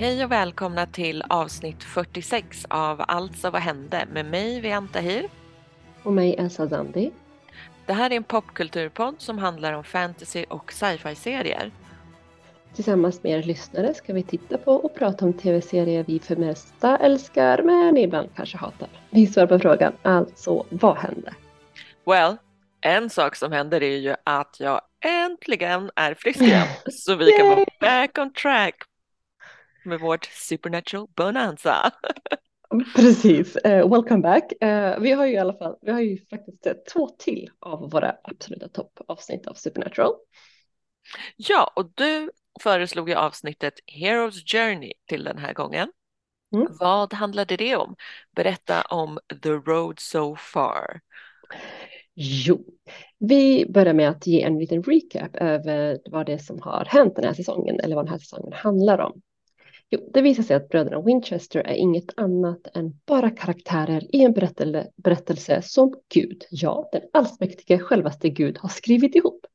Hej och välkomna till avsnitt 46 av Alltså vad hände med mig Vianta Hir. Och mig Elsa Zandi. Det här är en popkulturpodd som handlar om fantasy och sci-fi-serier. Tillsammans med er lyssnare ska vi titta på och prata om tv-serier vi för mesta älskar men ibland kanske hatar. Vi svarar på frågan, alltså vad hände? Well, en sak som händer är ju att jag äntligen är frisk igen så vi kan vara back on track med vårt supernatural bonanza. Precis, uh, welcome back. Uh, vi har ju i alla fall, vi har ju faktiskt uh, två till av våra absoluta toppavsnitt av Supernatural. Ja, och du föreslog ju avsnittet Heroes Journey till den här gången. Mm. Vad handlade det om? Berätta om The Road So Far. Jo, vi börjar med att ge en liten recap över vad det är som har hänt den här säsongen eller vad den här säsongen handlar om. Jo, det visar sig att bröderna Winchester är inget annat än bara karaktärer i en berättelse, berättelse som Gud, ja, den allsmäktige självaste Gud har skrivit ihop.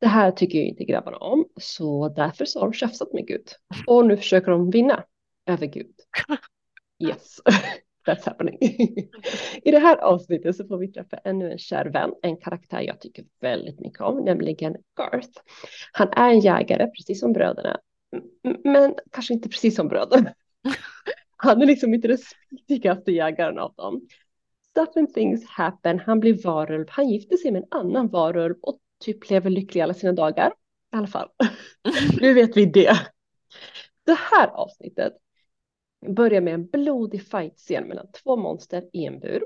Det här tycker ju inte grabbarna om, så därför så har de tjafsat med Gud. Och nu försöker de vinna över Gud. Yes, that's happening. I det här avsnittet så får vi träffa ännu en kär vän, en karaktär jag tycker väldigt mycket om, nämligen Garth. Han är en jägare, precis som bröderna, men kanske inte precis som bröderna. Han är liksom inte den spitigaste jägaren av dem. Stuff and things happen, han blir varulv, han gifter sig med en annan varulv och typ lever lycklig alla sina dagar. I alla fall. nu vet vi det. Det här avsnittet börjar med en blodig fight-scen mellan två monster i en bur.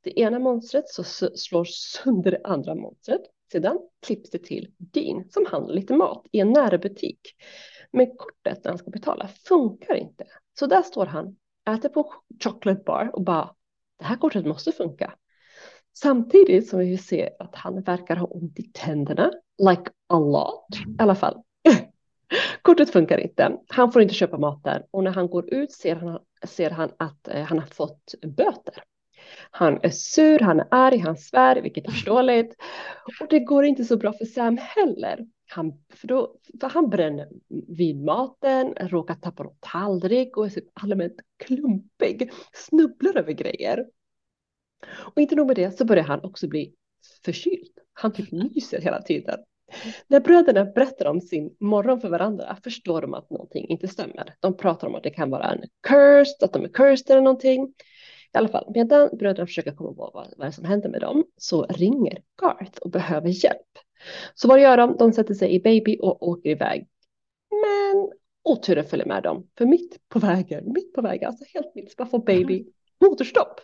Det ena monstret så slår sönder det andra monstret. Sedan klipps det till Dean som handlar lite mat i en närbutik. Men kortet när han ska betala funkar inte. Så där står han, äter på chocolate bar och bara det här kortet måste funka. Samtidigt som vi ser att han verkar ha ont i tänderna, like a lot i alla fall. Kortet funkar inte. Han får inte köpa mat där och när han går ut ser han, ser han att eh, han har fått böter. Han är sur, han är arg, han svär, vilket är förståeligt. Och det går inte så bra för Sam heller. Han, för, då, för han bränner vid maten, råkar tappa någon tallrik och är typ allmänt klumpig, snubblar över grejer. Och inte nog med det så börjar han också bli förkyld. Han typ nyser hela tiden. När bröderna berättar om sin morgon för varandra förstår de att någonting inte stämmer. De pratar om att det kan vara en cursed, att de är cursed eller någonting. I alla fall, medan bröderna försöker komma på vad, vad som händer med dem så ringer Garth och behöver hjälp. Så vad gör de? De sätter sig i baby och åker iväg. Men oturen följer med dem. För mitt på vägen, mitt på vägen, alltså helt mitt, så bara får baby motorstopp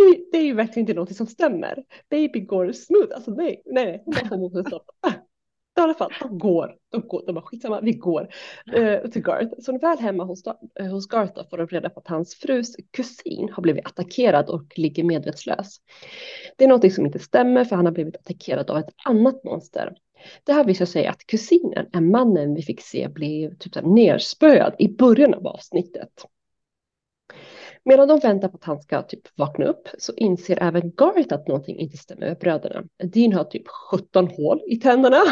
det, det är ju verkligen inte något som stämmer. Baby går smooth, alltså nej, nej, hon bara får motorstopp. I alla fall, de går, de går, de bara skitsamma, vi går eh, till Garth. Så väl hemma hos, eh, hos Garth då får de reda på att hans frus kusin har blivit attackerad och ligger medvetslös. Det är något som inte stämmer för han har blivit attackerad av ett annat monster. Det här visar sig att kusinen är mannen vi fick se blev typ nerspöad i början av avsnittet. Medan de väntar på att han ska typ vakna upp så inser även Garth att någonting inte stämmer med bröderna. Dean har typ 17 hål i tänderna.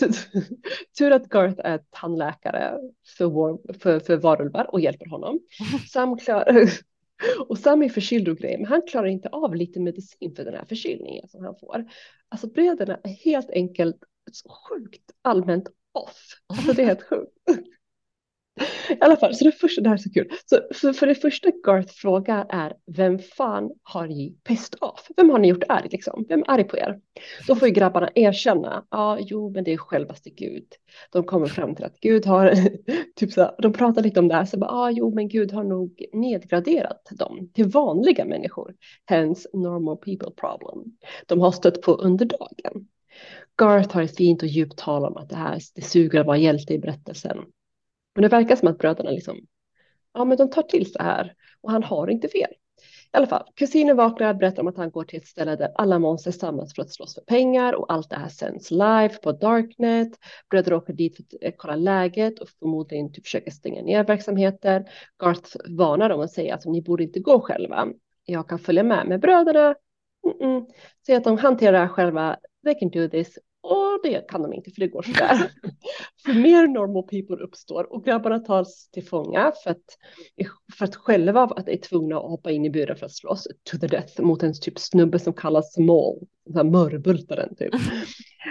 Tur att Garth är tandläkare för, war, för, för varulvar och hjälper honom. Sam klar, och Sam är förkyld och grejer, men han klarar inte av lite medicin för den här förkylningen som han får. Alltså bröderna är helt enkelt sjukt allmänt off. Alltså det är helt sjukt. I alla fall, så det första, det här är så kul. Så för, för det första Garth frågar är vem fan har ni pissed off? Vem har ni gjort arg liksom? Vem är arg på er? Då får ju grabbarna erkänna, ja, ah, jo, men det är självaste Gud. De kommer fram till att Gud har, typ så, här, de pratar lite om det här, så bara, ah, jo, men Gud har nog nedgraderat dem till vanliga människor. Hence normal people problem. De har stött på under dagen. Garth har ett fint och djupt tal om att det här det suger att vara hjälte i berättelsen. Men det verkar som att bröderna liksom, ja men de tar till så här och han har inte fel. I alla fall, kusinen vaknar och berättar om att han går till ett ställe där alla monster samlas för att slåss för pengar och allt det här sänds live på Darknet. Bröder åker dit för att eh, kolla läget och förmodligen typ försöker stänga ner verksamheter. Garth varnar dem och säger att ni borde inte gå själva. Jag kan följa med med bröderna. Mm -mm. Säger att de hanterar det här själva. They can do this. Och det kan de inte för det går sådär. för mer normal people uppstår och grabbarna tas till fånga för att, för att själva att är tvungna att hoppa in i buren för att slåss to the death mot en typ snubbe som kallas Small, den här mörbultaren typ.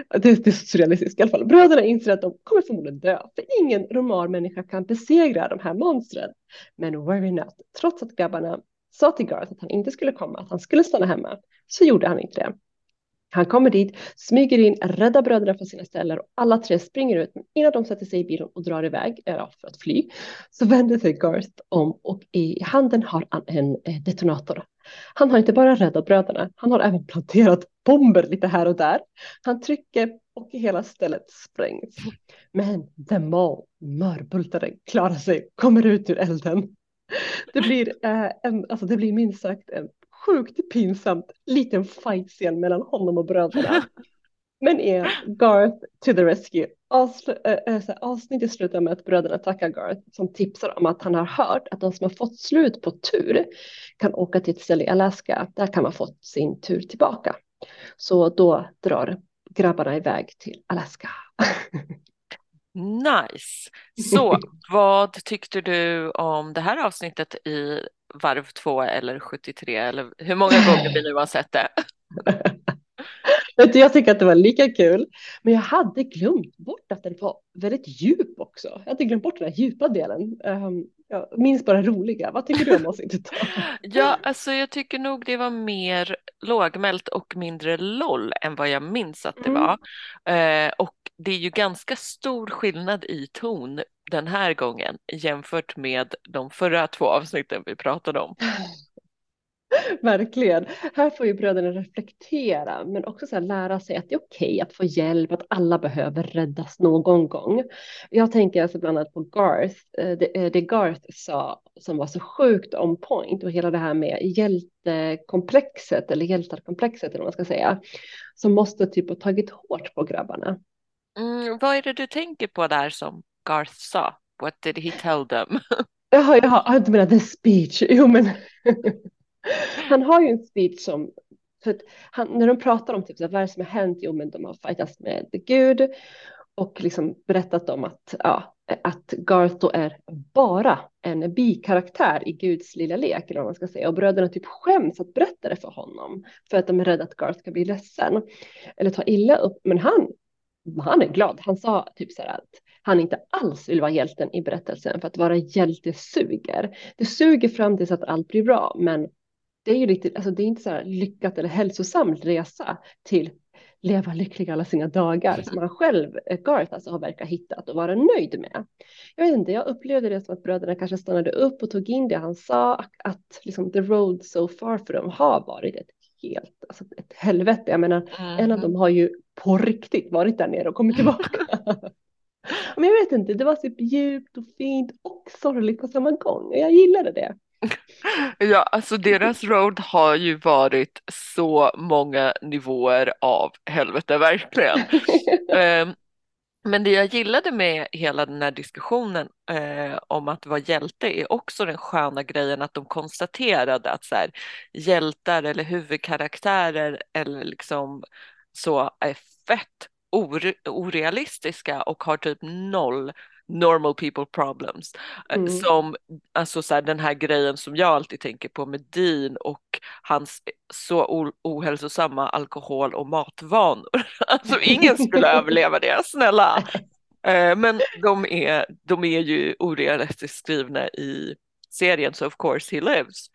det, det är surrealistiskt i alla fall. Bröderna inser att de kommer förmodligen dö, för ingen normal människa kan besegra de här monstren. Men worry not, trots att grabbarna sa till Garth att han inte skulle komma, att han skulle stanna hemma, så gjorde han inte det. Han kommer dit, smyger in, räddar bröderna från sina ställen och alla tre springer ut. Men innan de sätter sig i bilen och drar iväg, eh, för att fly, så vänder sig Garth om och i handen har han en eh, detonator. Han har inte bara räddat bröderna, han har även planterat bomber lite här och där. Han trycker och hela stället sprängs. Men The Mall, mörbultaren, klarar sig, kommer ut ur elden. Det blir, eh, en, alltså det blir minst sagt en sjukt pinsamt liten fight-scen mellan honom och bröderna. Men är Garth to the rescue. Avsl äh, avsnittet slutar med att bröderna tackar Garth som tipsar om att han har hört att de som har fått slut på tur kan åka till ett ställe i Alaska. Där kan man få sin tur tillbaka. Så då drar grabbarna iväg till Alaska. Nice. Så vad tyckte du om det här avsnittet i varv två eller 73 eller hur många gånger vi nu har sett det? jag tycker att det var lika kul, men jag hade glömt bort att den var väldigt djup också. Jag hade glömt bort den här djupa delen. Um, jag minns bara roliga. Vad tycker du om avsnittet? ja, alltså jag tycker nog det var mer lågmält och mindre LOL än vad jag minns att det mm. var. Uh, och det är ju ganska stor skillnad i ton den här gången jämfört med de förra två avsnitten vi pratade om. Verkligen. Här får ju bröderna reflektera, men också så lära sig att det är okej okay att få hjälp, att alla behöver räddas någon gång. Jag tänker alltså bland annat på Garth, eh, det, eh, det Garth sa som var så sjukt on point och hela det här med hjältekomplexet eller hjältarkomplexet eller vad man ska säga, som måste typ ha tagit hårt på grabbarna. Mm, vad är det du tänker på där som Garth sa? What did he tell them? Jaha, jaha, ah, du menar the speech. Jo, men han har ju en speech som, för han, när de pratar om typ, så vad är det som har hänt, jo men de har fightats med Gud och liksom berättat om att, ja, att Garth då är bara en bikaraktär i Guds lilla lek, eller vad man ska säga. Och bröderna typ skäms att berätta det för honom, för att de är rädda att Garth ska bli ledsen eller ta illa upp. Men han, han är glad. Han sa typ så här att han inte alls vill vara hjälten i berättelsen, för att vara hjälte suger. Det suger fram tills att allt blir bra, men det är ju riktigt, alltså det är inte så här lyckat eller hälsosam resa till leva lycklig alla sina dagar som han själv, eh, Garth, alltså har verkat hittat och vara nöjd med. Jag vet inte, jag upplevde det som att bröderna kanske stannade upp och tog in det han sa, att liksom the road so far för dem har varit ett helt, alltså ett helvete. Jag menar, mm. en av dem har ju på riktigt varit där nere och kommit tillbaka. Men jag vet inte, det var typ djupt och fint och sorgligt på samma gång och jag gillade det. Ja, alltså deras road har ju varit så många nivåer av helvete verkligen. um, men det jag gillade med hela den här diskussionen eh, om att vara hjälte är också den sköna grejen att de konstaterade att så här, hjältar eller huvudkaraktärer eller liksom så är fett orealistiska och har typ noll normal people problems. Eh, mm. Som alltså så här, den här grejen som jag alltid tänker på med Dean och hans så ohälsosamma alkohol och matvanor. Alltså ingen skulle överleva det, snälla. Eh, men de är, de är ju orealistiskt skrivna i serien så of course he lives.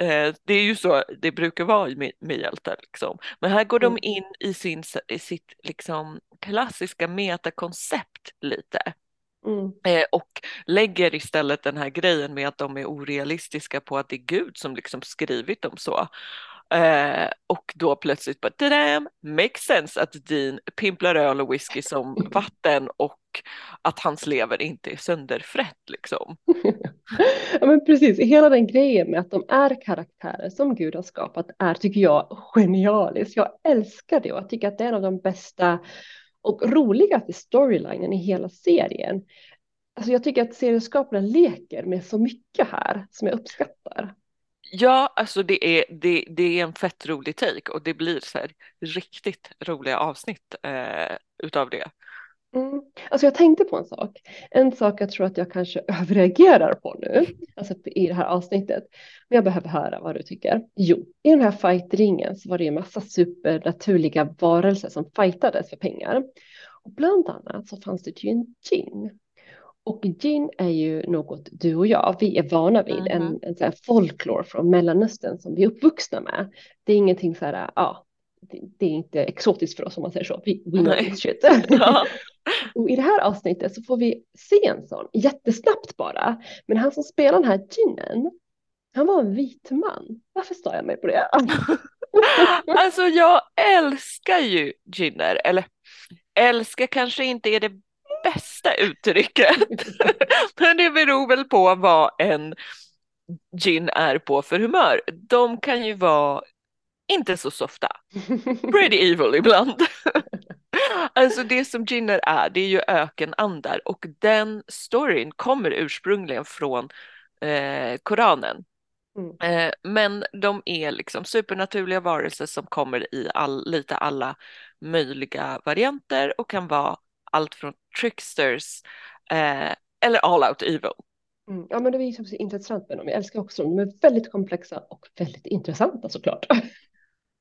Eh, det är ju så det brukar vara med, med hjältar. Liksom. Men här går mm. de in i, sin, i sitt liksom, klassiska metakoncept lite. Mm. Eh, och lägger istället den här grejen med att de är orealistiska på att det är Gud som liksom skrivit dem så. Eh, och då plötsligt bara, damn, makes sense att Dean pimplar öl och whisky som vatten och att hans lever inte är sönderfrätt liksom. ja men precis, hela den grejen med att de är karaktärer som Gud har skapat är tycker jag genialiskt. Jag älskar det och jag tycker att det är en av de bästa och roligaste storylinen i hela serien. Alltså jag tycker att serieskaparna leker med så mycket här som jag uppskattar. Ja, alltså det är, det, det är en fett rolig take och det blir så här riktigt roliga avsnitt eh, utav det. Mm. Alltså jag tänkte på en sak. En sak jag tror att jag kanske överreagerar på nu, alltså i det här avsnittet. Men jag behöver höra vad du tycker. Jo, i den här fightringen så var det ju en massa supernaturliga varelser som fightades för pengar. Och bland annat så fanns det ju en gin. Och gin är ju något du och jag, vi är vana vid, mm en, mhm. en så här folklore från Mellanöstern som vi är uppvuxna med. Det är ingenting så här, ja, det, det är inte exotiskt för oss om man säger så. Vi, we know this shit. Ja. och i det här avsnittet så får vi se en sån, jättesnabbt bara. Men han som spelar den här ginen, han var en vit man. Varför står jag mig på det? alltså jag älskar ju ginner, eller älskar kanske inte är det bästa uttrycket. Men det beror väl på vad en gin är på för humör. De kan ju vara inte så softa. Pretty evil ibland. alltså det som ginner är, det är ju ökenandar och den storyn kommer ursprungligen från eh, Koranen. Mm. Eh, men de är liksom supernaturliga varelser som kommer i all, lite alla möjliga varianter och kan vara allt från tricksters eh, eller all out evil. Mm. Ja men det är så intressant med dem. Jag älskar också dem. De är väldigt komplexa och väldigt intressanta såklart.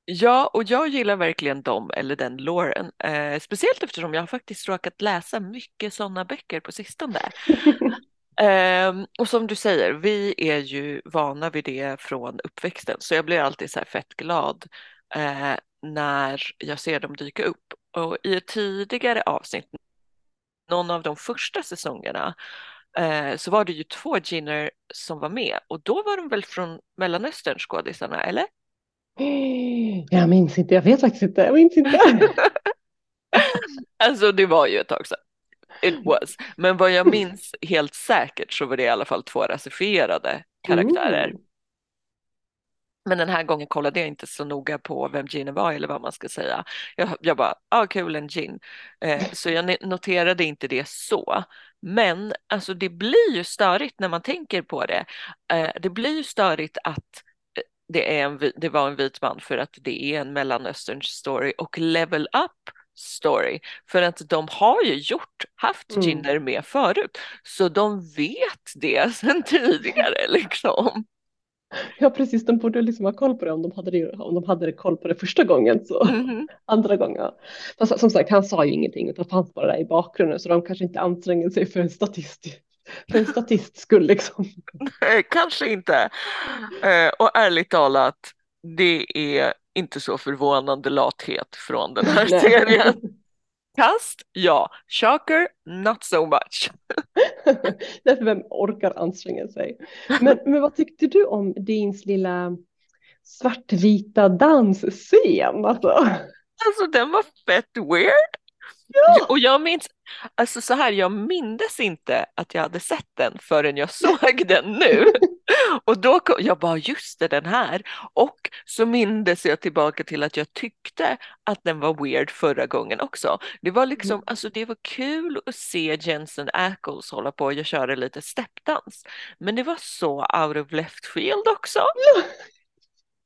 Ja, och jag gillar verkligen dem eller den loren. Eh, speciellt eftersom jag faktiskt råkat läsa mycket sådana böcker på sistone. eh, och som du säger, vi är ju vana vid det från uppväxten, så jag blir alltid så här fett glad eh, när jag ser dem dyka upp. Och i ett tidigare avsnitt, någon av de första säsongerna, eh, så var det ju två ginner som var med och då var de väl från Mellanöstern skådisarna, eller? Jag minns inte, jag vet faktiskt inte. Jag minns inte. alltså det var ju ett tag sedan. It was. Men vad jag minns helt säkert så var det i alla fall två rasifierade karaktärer. Mm. Men den här gången kollade jag inte så noga på vem Gina var eller vad man ska säga. Jag, jag bara, ah kul en gin. Eh, så jag noterade inte det så. Men alltså det blir ju störigt när man tänker på det. Eh, det blir ju störigt att det, är en, det var en vit man för att det är en mellanöstern story och level up story för att de har ju gjort, haft mm. Jinder med förut så de vet det sedan tidigare liksom. Ja precis, de borde liksom ha koll på det om de hade det, om de hade det koll på det första gången så mm andra gången. Fast som sagt, han sa ju ingenting utan fanns bara där i bakgrunden så de kanske inte anstränger sig för en statist för en statist skull liksom. Nej, kanske inte. Eh, och ärligt talat, det är inte så förvånande lathet från den här serien. Kast, ja. Shocker, not so much. Därför vem orkar anstränga sig? Men, men vad tyckte du om Deans lilla svartvita dansscen? Alltså? alltså den var fett weird. Ja. Och jag minns, alltså så här, jag mindes inte att jag hade sett den förrän jag såg den nu. Och då kom jag bara, just det, den här. Och så mindes jag tillbaka till att jag tyckte att den var weird förra gången också. Det var liksom, mm. alltså det var kul att se Jensen Ackles hålla på och köra lite steppdans. Men det var så out of left field också.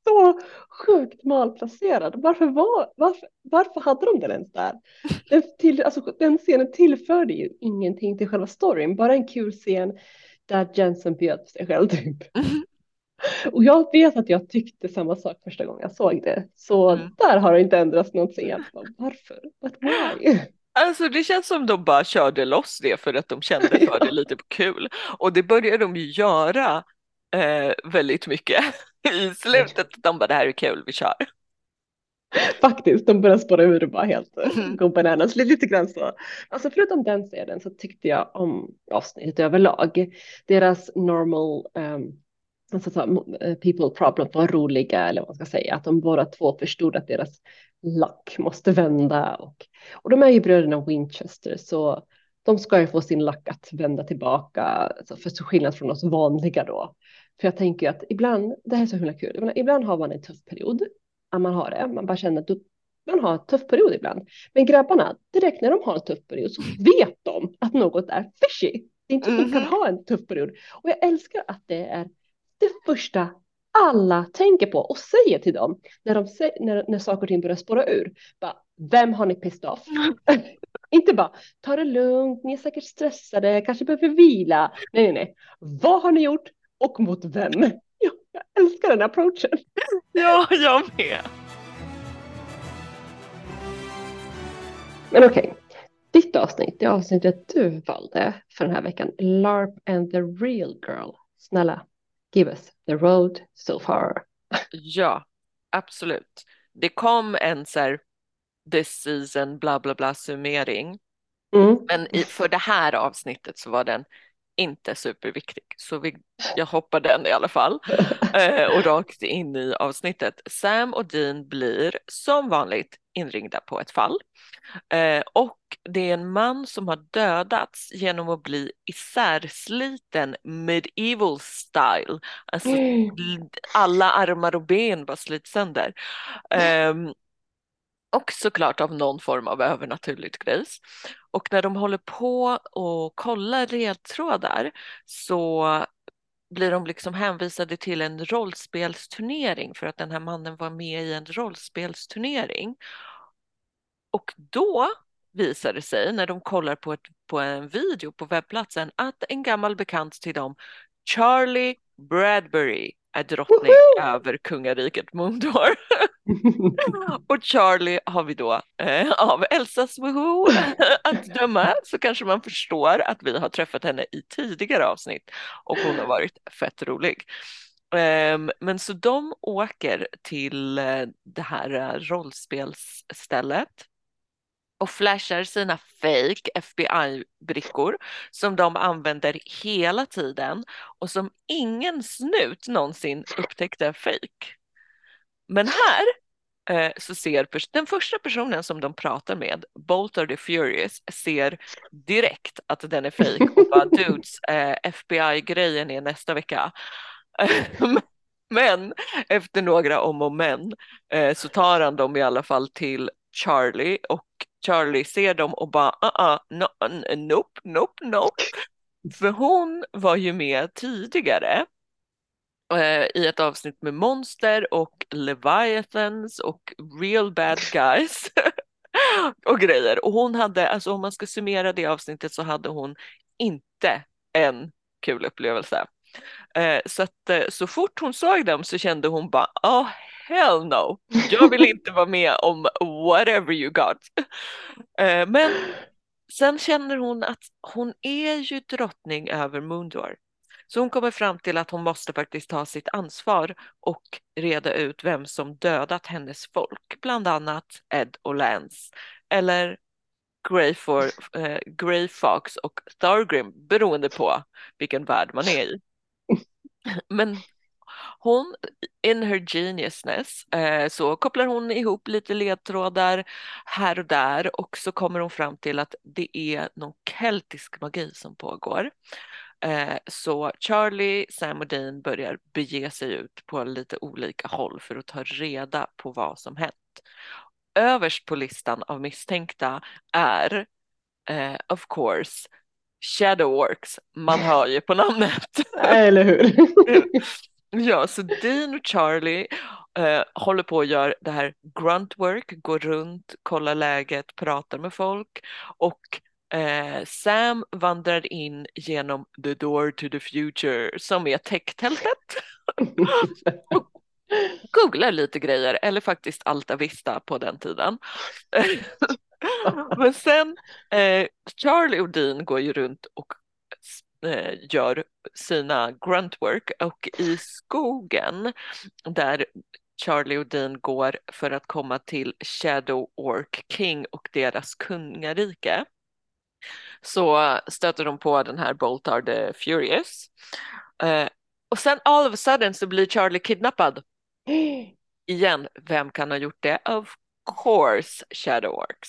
Så sjukt malplacerad. Varför, var, varför, varför hade de den ens där? Den, till, alltså, den scenen tillförde ju ingenting till själva storyn, bara en kul scen där Jensen bjöd sig själv typ. Mm. Och jag vet att jag tyckte samma sak första gången jag såg det. Så mm. där har det inte ändrats någonting. Bara, varför? But why? Alltså det känns som de bara körde loss det för att de kände för det lite kul. Och det började de ju göra eh, väldigt mycket i slutet. De bara det här är kul, vi kör. Faktiskt, de börjar spåra ur och bara helt mm. gå bananas. Lite grann så. Alltså förutom den scenen så tyckte jag om avsnittet överlag. Deras normal um, alltså, people problem var roliga eller vad man ska säga. Att de båda två förstod att deras luck måste vända. Och, och de är ju bröderna Winchester så de ska ju få sin luck att vända tillbaka. Alltså för så skillnad från oss vanliga då. För jag tänker att ibland, det här är så himla kul, ibland har man en tuff period. Ja, man har det, man bara känner att man har en tuff period ibland. Men grabbarna, direkt när de har en tuff period så vet de att något är fishy. Det är inte så mm -hmm. de kan mhm. ha en tuff period. Och jag älskar att det är det första alla tänker på och säger till dem när, de, när, när saker och ting börjar spåra ur. Bara, vem har ni pissed off? Inte bara, ta det lugnt, ni är säkert stressade, kanske behöver vila. Nej, nej, nej. Vad har ni gjort och mot vem? Jag älskar den approachen. Ja, jag med. Men okej, okay. ditt avsnitt, det avsnittet du valde för den här veckan, LARP and the real girl. Snälla, give us the road so far. Ja, absolut. Det kom en så här this season bla bla bla summering. Mm. Men i, för det här avsnittet så var den inte superviktig, så vi, jag hoppar den i alla fall eh, och rakt in i avsnittet. Sam och Dean blir som vanligt inringda på ett fall eh, och det är en man som har dödats genom att bli isärsliten medieval style. Alltså mm. alla armar och ben bara slits sönder. Eh, och såklart av någon form av övernaturligt grejs. Och när de håller på och kollar ledtrådar så blir de liksom hänvisade till en rollspelsturnering för att den här mannen var med i en rollspelsturnering. Och då visar det sig när de kollar på, ett, på en video på webbplatsen att en gammal bekant till dem, Charlie Bradbury, är drottning Woho! över kungariket Mundor. och Charlie har vi då eh, av Elsas Woho att döma så kanske man förstår att vi har träffat henne i tidigare avsnitt och hon har varit fett rolig. Um, men så de åker till uh, det här uh, rollspelsstället och flashar sina fake FBI-brickor som de använder hela tiden och som ingen snut någonsin upptäckte fake. Men här eh, så ser den första personen som de pratar med, Bolter the Furious, ser direkt att den är fake och bara dudes, eh, FBI-grejen är nästa vecka. men efter några om och men eh, så tar han dem i alla fall till Charlie och Charlie ser dem och bara uh -uh, no, nope, nope, nope. För hon var ju med tidigare eh, i ett avsnitt med monster och Leviathans och real bad guys och grejer. Och hon hade, alltså om man ska summera det avsnittet så hade hon inte en kul upplevelse. Eh, så att eh, så fort hon såg dem så kände hon bara, oh hell no, jag vill inte vara med om whatever you got. Eh, men sen känner hon att hon är ju drottning över Moondor. Så hon kommer fram till att hon måste faktiskt ta sitt ansvar och reda ut vem som dödat hennes folk, bland annat Ed och Lance. Eller Grey, for, eh, Grey Fox och Thargrim beroende på vilken värld man är i. Men hon, in her geniusness, eh, så kopplar hon ihop lite ledtrådar här och där och så kommer hon fram till att det är någon keltisk magi som pågår. Eh, så Charlie, Sam och Dean börjar bege sig ut på lite olika håll för att ta reda på vad som hänt. Överst på listan av misstänkta är eh, of course Shadowworks, man hör ju på namnet. Eller hur? ja, så Dean och Charlie eh, håller på att göra det här gruntwork, går runt, kollar läget, pratar med folk och eh, Sam vandrar in genom the door to the future som är techtältet. googlar lite grejer, eller faktiskt Alta Vista på den tiden. Men sen, eh, Charlie och Dean går ju runt och gör sina gruntwork och i skogen där Charlie och Dean går för att komma till Shadow Orc King och deras kungarike så stöter de på den här Boltar the Furious. Eh, och sen all of a sudden så blir Charlie kidnappad. Igen, vem kan ha gjort det? Of course Shadow Orcs.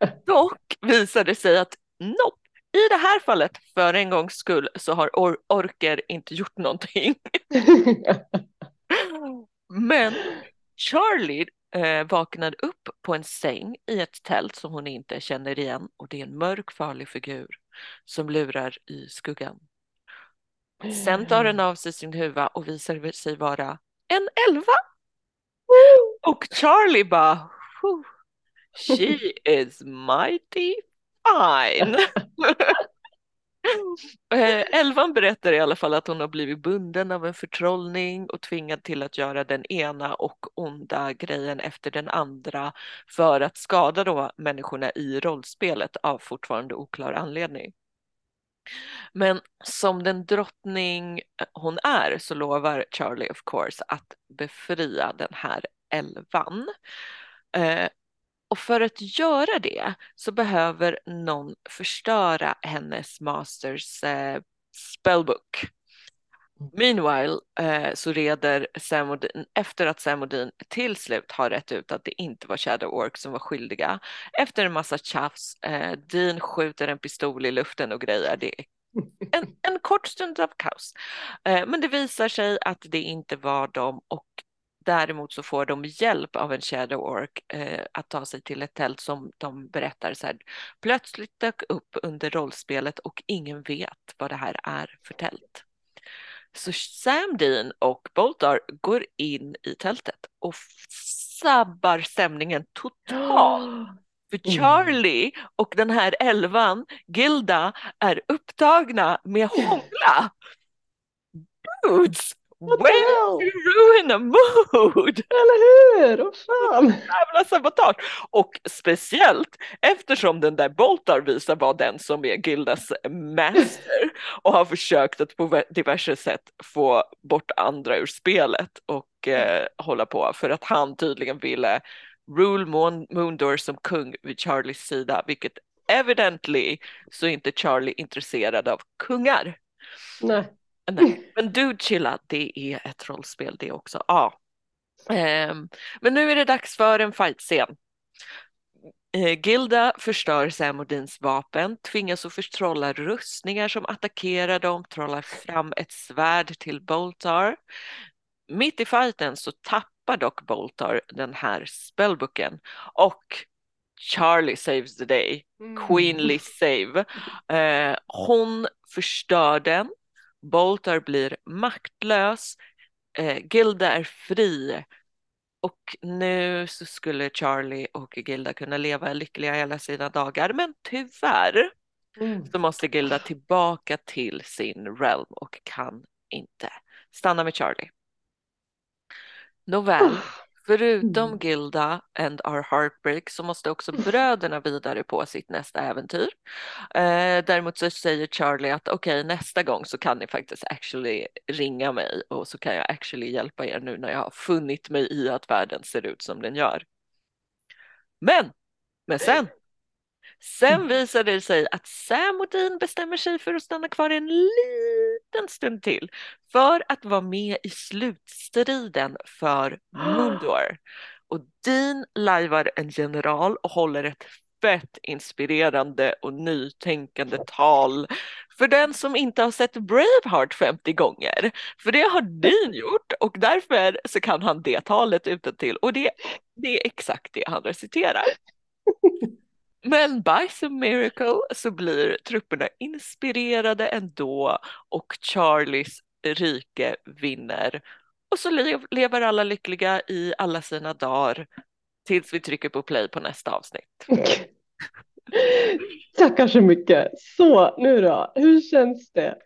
Dock visar det sig att nope, i det här fallet, för en gångs skull, så har or orker inte gjort någonting. Men Charlie eh, vaknade upp på en säng i ett tält som hon inte känner igen och det är en mörk farlig figur som lurar i skuggan. Sen tar den av sig sin huva och visar sig vara en elva. Och Charlie bara, she is mighty fine. Eh, Elvan berättar i alla fall att hon har blivit bunden av en förtrollning och tvingad till att göra den ena och onda grejen efter den andra för att skada då människorna i rollspelet av fortfarande oklar anledning. Men som den drottning eh, hon är så lovar Charlie of course att befria den här elvan. Eh, och för att göra det så behöver någon förstöra hennes masters eh, spellbook. Meanwhile eh, så reder Sam Odin, efter att Sam Odin till slut har rätt ut att det inte var Shadow Orc som var skyldiga, efter en massa tjafs, eh, Dean skjuter en pistol i luften och grejer, det är en, en kort stund av kaos. Eh, men det visar sig att det inte var dem och Däremot så får de hjälp av en Shadow Orc eh, att ta sig till ett tält som de berättar så här, plötsligt dök upp under rollspelet och ingen vet vad det här är för tält. Så Sam Dean och Boltar går in i tältet och sabbar stämningen totalt. För Charlie och den här elvan, Gilda, är upptagna med hångla. Dudes, When you ruin a mood! Eller hur? Oh, fan. Jävla sabotage! Och speciellt eftersom den där Boltar visar vara den som är Gildas master och har försökt att på diverse sätt få bort andra ur spelet och eh, hålla på för att han tydligen ville rule Moon Moondor som kung vid Charlies sida, vilket evidently så är inte Charlie intresserad av kungar. Nej. Nej, men du chilla, det är ett rollspel det också. Ja. Um, men nu är det dags för en fightscen. Uh, Gilda förstör Samodins vapen, tvingas att förtrolla rustningar som attackerar dem, trollar fram ett svärd till Boltar. Mitt i fighten så tappar dock Boltar den här spellbooken och Charlie saves the day, mm. Queenly save. Uh, hon förstör den Boltar blir maktlös, eh, Gilda är fri och nu så skulle Charlie och Gilda kunna leva lyckliga hela sina dagar men tyvärr mm. så måste Gilda tillbaka till sin realm och kan inte stanna med Charlie. Nåväl, oh. Förutom mm. Gilda and our heartbreak så måste också bröderna vidare på sitt nästa äventyr. Eh, däremot så säger Charlie att okej okay, nästa gång så kan ni faktiskt actually ringa mig och så kan jag actually hjälpa er nu när jag har funnit mig i att världen ser ut som den gör. Men, men sen Sen mm. visar det sig att Sam och Dean bestämmer sig för att stanna kvar en liten stund till för att vara med i slutstriden för Mundor. Och Dean lajvar en general och håller ett fett inspirerande och nytänkande tal för den som inte har sett Braveheart 50 gånger. För det har Dean gjort och därför så kan han det talet utan till och det, det är exakt det han reciterar. Men by some miracle så blir trupperna inspirerade ändå och Charlies rike vinner. Och så lever alla lyckliga i alla sina dagar tills vi trycker på play på nästa avsnitt. Tackar så mycket. Så nu då, hur känns det?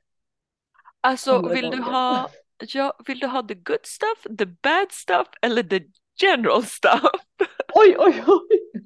Alltså vill du, ha, ja, vill du ha the good stuff, the bad stuff eller the general stuff? Oj, oj, oj.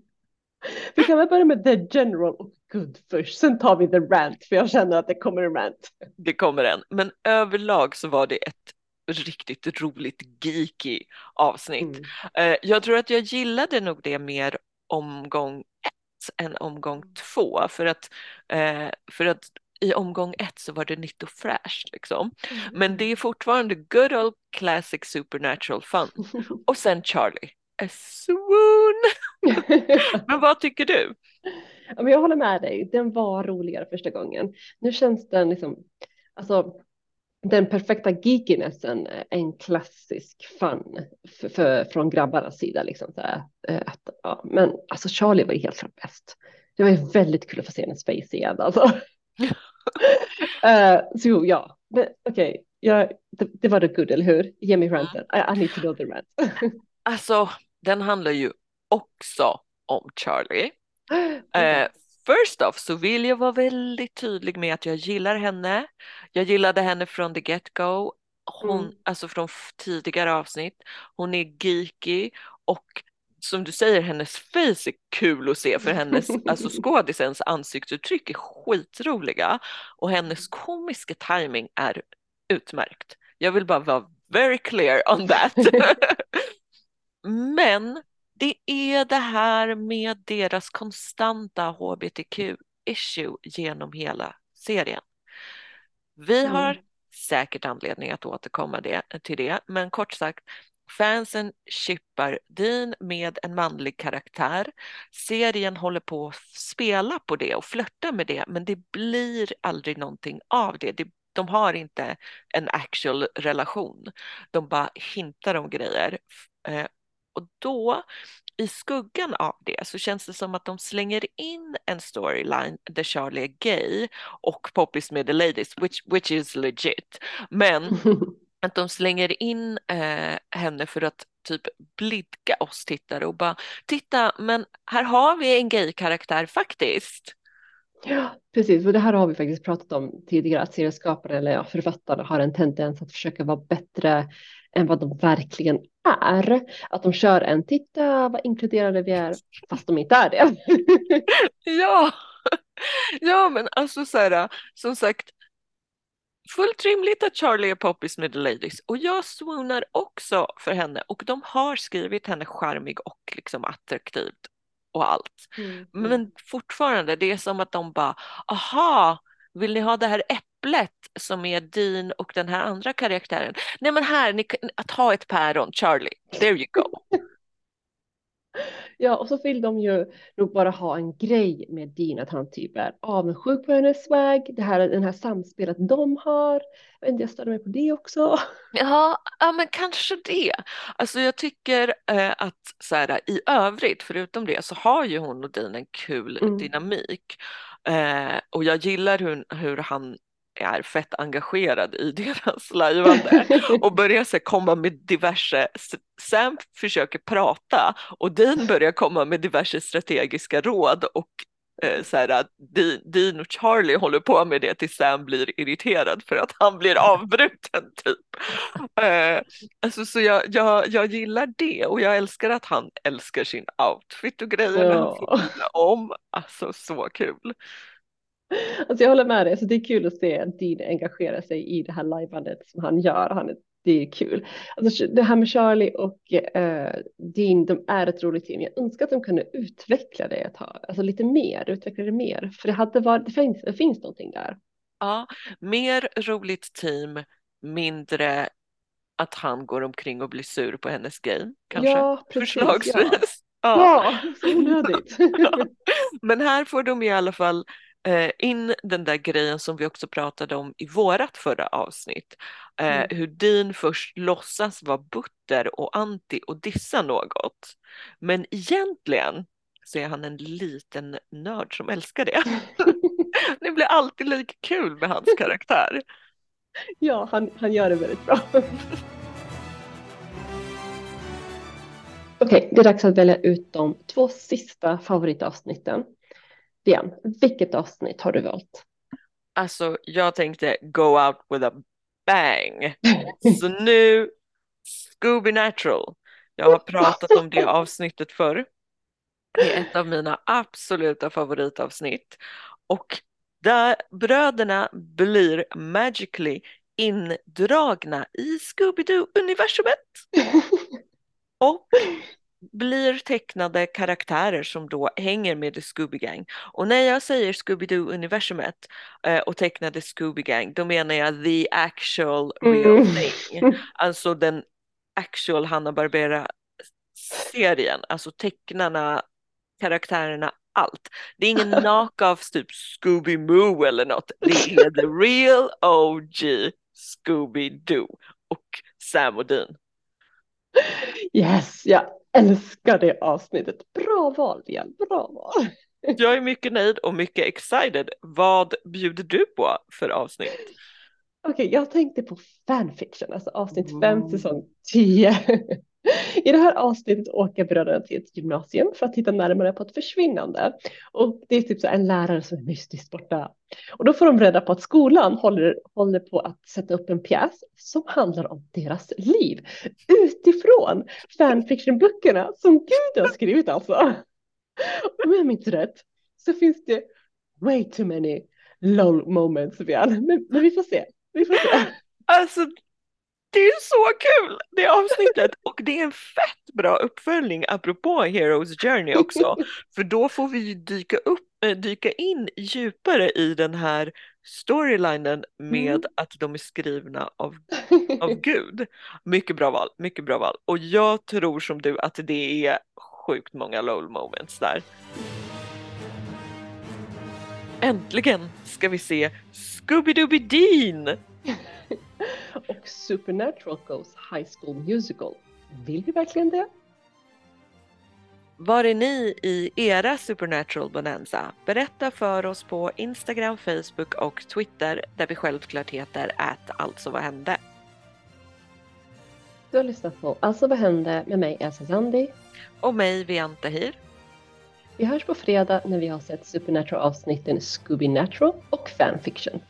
Vi kan väl börja med the general och good först, sen tar vi the rant för jag känner att det kommer en rant. Det kommer en, men överlag så var det ett riktigt roligt geeky avsnitt. Mm. Eh, jag tror att jag gillade nog det mer omgång ett än omgång två för att, eh, för att i omgång ett så var det nytt och fräscht liksom. Mm. Men det är fortfarande good old classic supernatural fun. Och sen Charlie a swoon. Men vad tycker du? Ja, men jag håller med dig. Den var roligare första gången. Nu känns den liksom, alltså den perfekta geekinessen en klassisk fun för, för, från grabbarnas sida. Liksom, så här, eh, att, ja. Men alltså Charlie var ju helt klart bäst. Det var ju väldigt kul att få se hennes face igen. Alltså. uh, så ja, Okej, okay. ja, det, det, var det good, eller hur? Ge mig ranten. I, I need to know the rant. alltså, den handlar ju också om Charlie. Eh, first off så vill jag vara väldigt tydlig med att jag gillar henne. Jag gillade henne från the get-go. Hon, mm. alltså från tidigare avsnitt. Hon är geeky och som du säger, hennes face är kul att se för hennes, alltså skådisens ansiktsuttryck är skitroliga och hennes komiska timing är utmärkt. Jag vill bara vara very clear on that. Men det är det här med deras konstanta hbtq-issue genom hela serien. Vi mm. har säkert anledning att återkomma det, till det, men kort sagt, fansen chippar Dean med en manlig karaktär. Serien håller på att spela på det och flörta med det, men det blir aldrig någonting av det. De har inte en actual relation. De bara hintar om grejer. Och då i skuggan av det så känns det som att de slänger in en storyline där Charlie är gay och Poppys med the ladies, which, which is legit. Men att de slänger in eh, henne för att typ blidka oss tittare och bara titta, men här har vi en gay-karaktär faktiskt. Ja, precis. Och det här har vi faktiskt pratat om tidigare, att serieskapare eller ja, författare har en tendens att försöka vara bättre än vad de verkligen är. Att de kör en titta vad inkluderade vi är, fast de inte är det. ja, ja men alltså så här, som sagt, fullt rimligt att Charlie är poppis med the ladies och jag swoonar också för henne och de har skrivit henne charmig och liksom attraktivt och allt. Mm, mm. Men fortfarande, det är som att de bara, aha, vill ni ha det här äpplet som är din och den här andra karaktären? Nej men här, ni, att ha ett päron, Charlie, there you go. Ja, och så vill de ju nog bara ha en grej med Dean, att han typ är avundsjuk på hennes swag, det här, den här samspelet de har. Jag vet inte, jag störde mig på det också. Ja, ja men kanske det. Alltså jag tycker eh, att så här, i övrigt, förutom det, så har ju hon och Dean en kul mm. dynamik. Eh, och jag gillar hur, hur han är fett engagerad i deras lajvande och börjar så komma med diverse, Sam försöker prata och Dean börjar komma med diverse strategiska råd och eh, så här, Dean och Charlie håller på med det tills Sam blir irriterad för att han blir avbruten typ. Eh, alltså, så jag, jag, jag gillar det och jag älskar att han älskar sin outfit och grejer ja. om. Alltså så kul. Alltså jag håller med dig, alltså det är kul att se Dean engagera sig i det här lajvandet som han gör. Han det är kul. Alltså det här med Charlie och eh, Dean, de är ett roligt team. Jag önskar att de kunde utveckla det ett tag, alltså lite mer, utveckla det mer. För det, hade varit, det, finns, det finns någonting där. Ja, mer roligt team, mindre att han går omkring och blir sur på hennes game, kanske. Ja, precis, Förslagsvis. Ja, ja. ja så onödigt. Men här får de i alla fall in den där grejen som vi också pratade om i vårat förra avsnitt. Eh, mm. Hur Dean först låtsas vara butter och anti och dissa något. Men egentligen så är han en liten nörd som älskar det. det blir alltid lika kul med hans karaktär. Ja, han, han gör det väldigt bra. Okej, okay, det är dags att välja ut de två sista favoritavsnitten. Dian, vilket avsnitt har du valt? Alltså, jag tänkte go out with a bang. Så nu, Scooby Natural. Jag har pratat om det avsnittet förr. Det är ett av mina absoluta favoritavsnitt. Och där bröderna blir magically indragna i Scooby-Doo-universumet. Och blir tecknade karaktärer som då hänger med The Scooby Gang. Och när jag säger Scooby-Doo-universumet eh, och tecknade Scooby Gang, då menar jag the actual real mm. thing. Alltså den actual Hanna-Barbera-serien, alltså tecknarna, karaktärerna, allt. Det är ingen knockoff typ Scooby-Moo eller något. Det är the real OG Scooby-Doo och Sam och Dean. Yes, jag älskar det avsnittet. Bra val igen, bra val. Jag är mycket nöjd och mycket excited. Vad bjuder du på för avsnitt? Okej, okay, jag tänkte på fanfiction, alltså avsnitt 5, mm. säsong 10. I det här avsnittet åker bröderna till ett gymnasium för att titta närmare på ett försvinnande. Och det är typ så en lärare som är mystiskt borta. Och då får de reda på att skolan håller, håller på att sätta upp en pjäs som handlar om deras liv utifrån fanfictionböckerna som Gud har skrivit alltså. Om jag minns rätt så finns det way too many lol moments, Bian. Men, men vi får se. Vi får se. Alltså det är så kul det avsnittet och det är en fett bra uppföljning apropå Heroes Journey också. För då får vi dyka, upp, äh, dyka in djupare i den här storylinen med mm. att de är skrivna av, av Gud. Mycket bra val, mycket bra val. Och jag tror som du att det är sjukt många LOL moments där. Äntligen ska vi se Scooby-Dooby Dean! och Supernatural Goes High School Musical. Vill vi verkligen det? Var är ni i era Supernatural Bonanza? Berätta för oss på Instagram, Facebook och Twitter där vi självklart heter att alltså vad hände? Du har lyssnat på Alltså vad hände med mig Elsa Zandi och mig Vianta Hir. Vi hörs på fredag när vi har sett Supernatural avsnitten Scooby Natural och Fanfiction.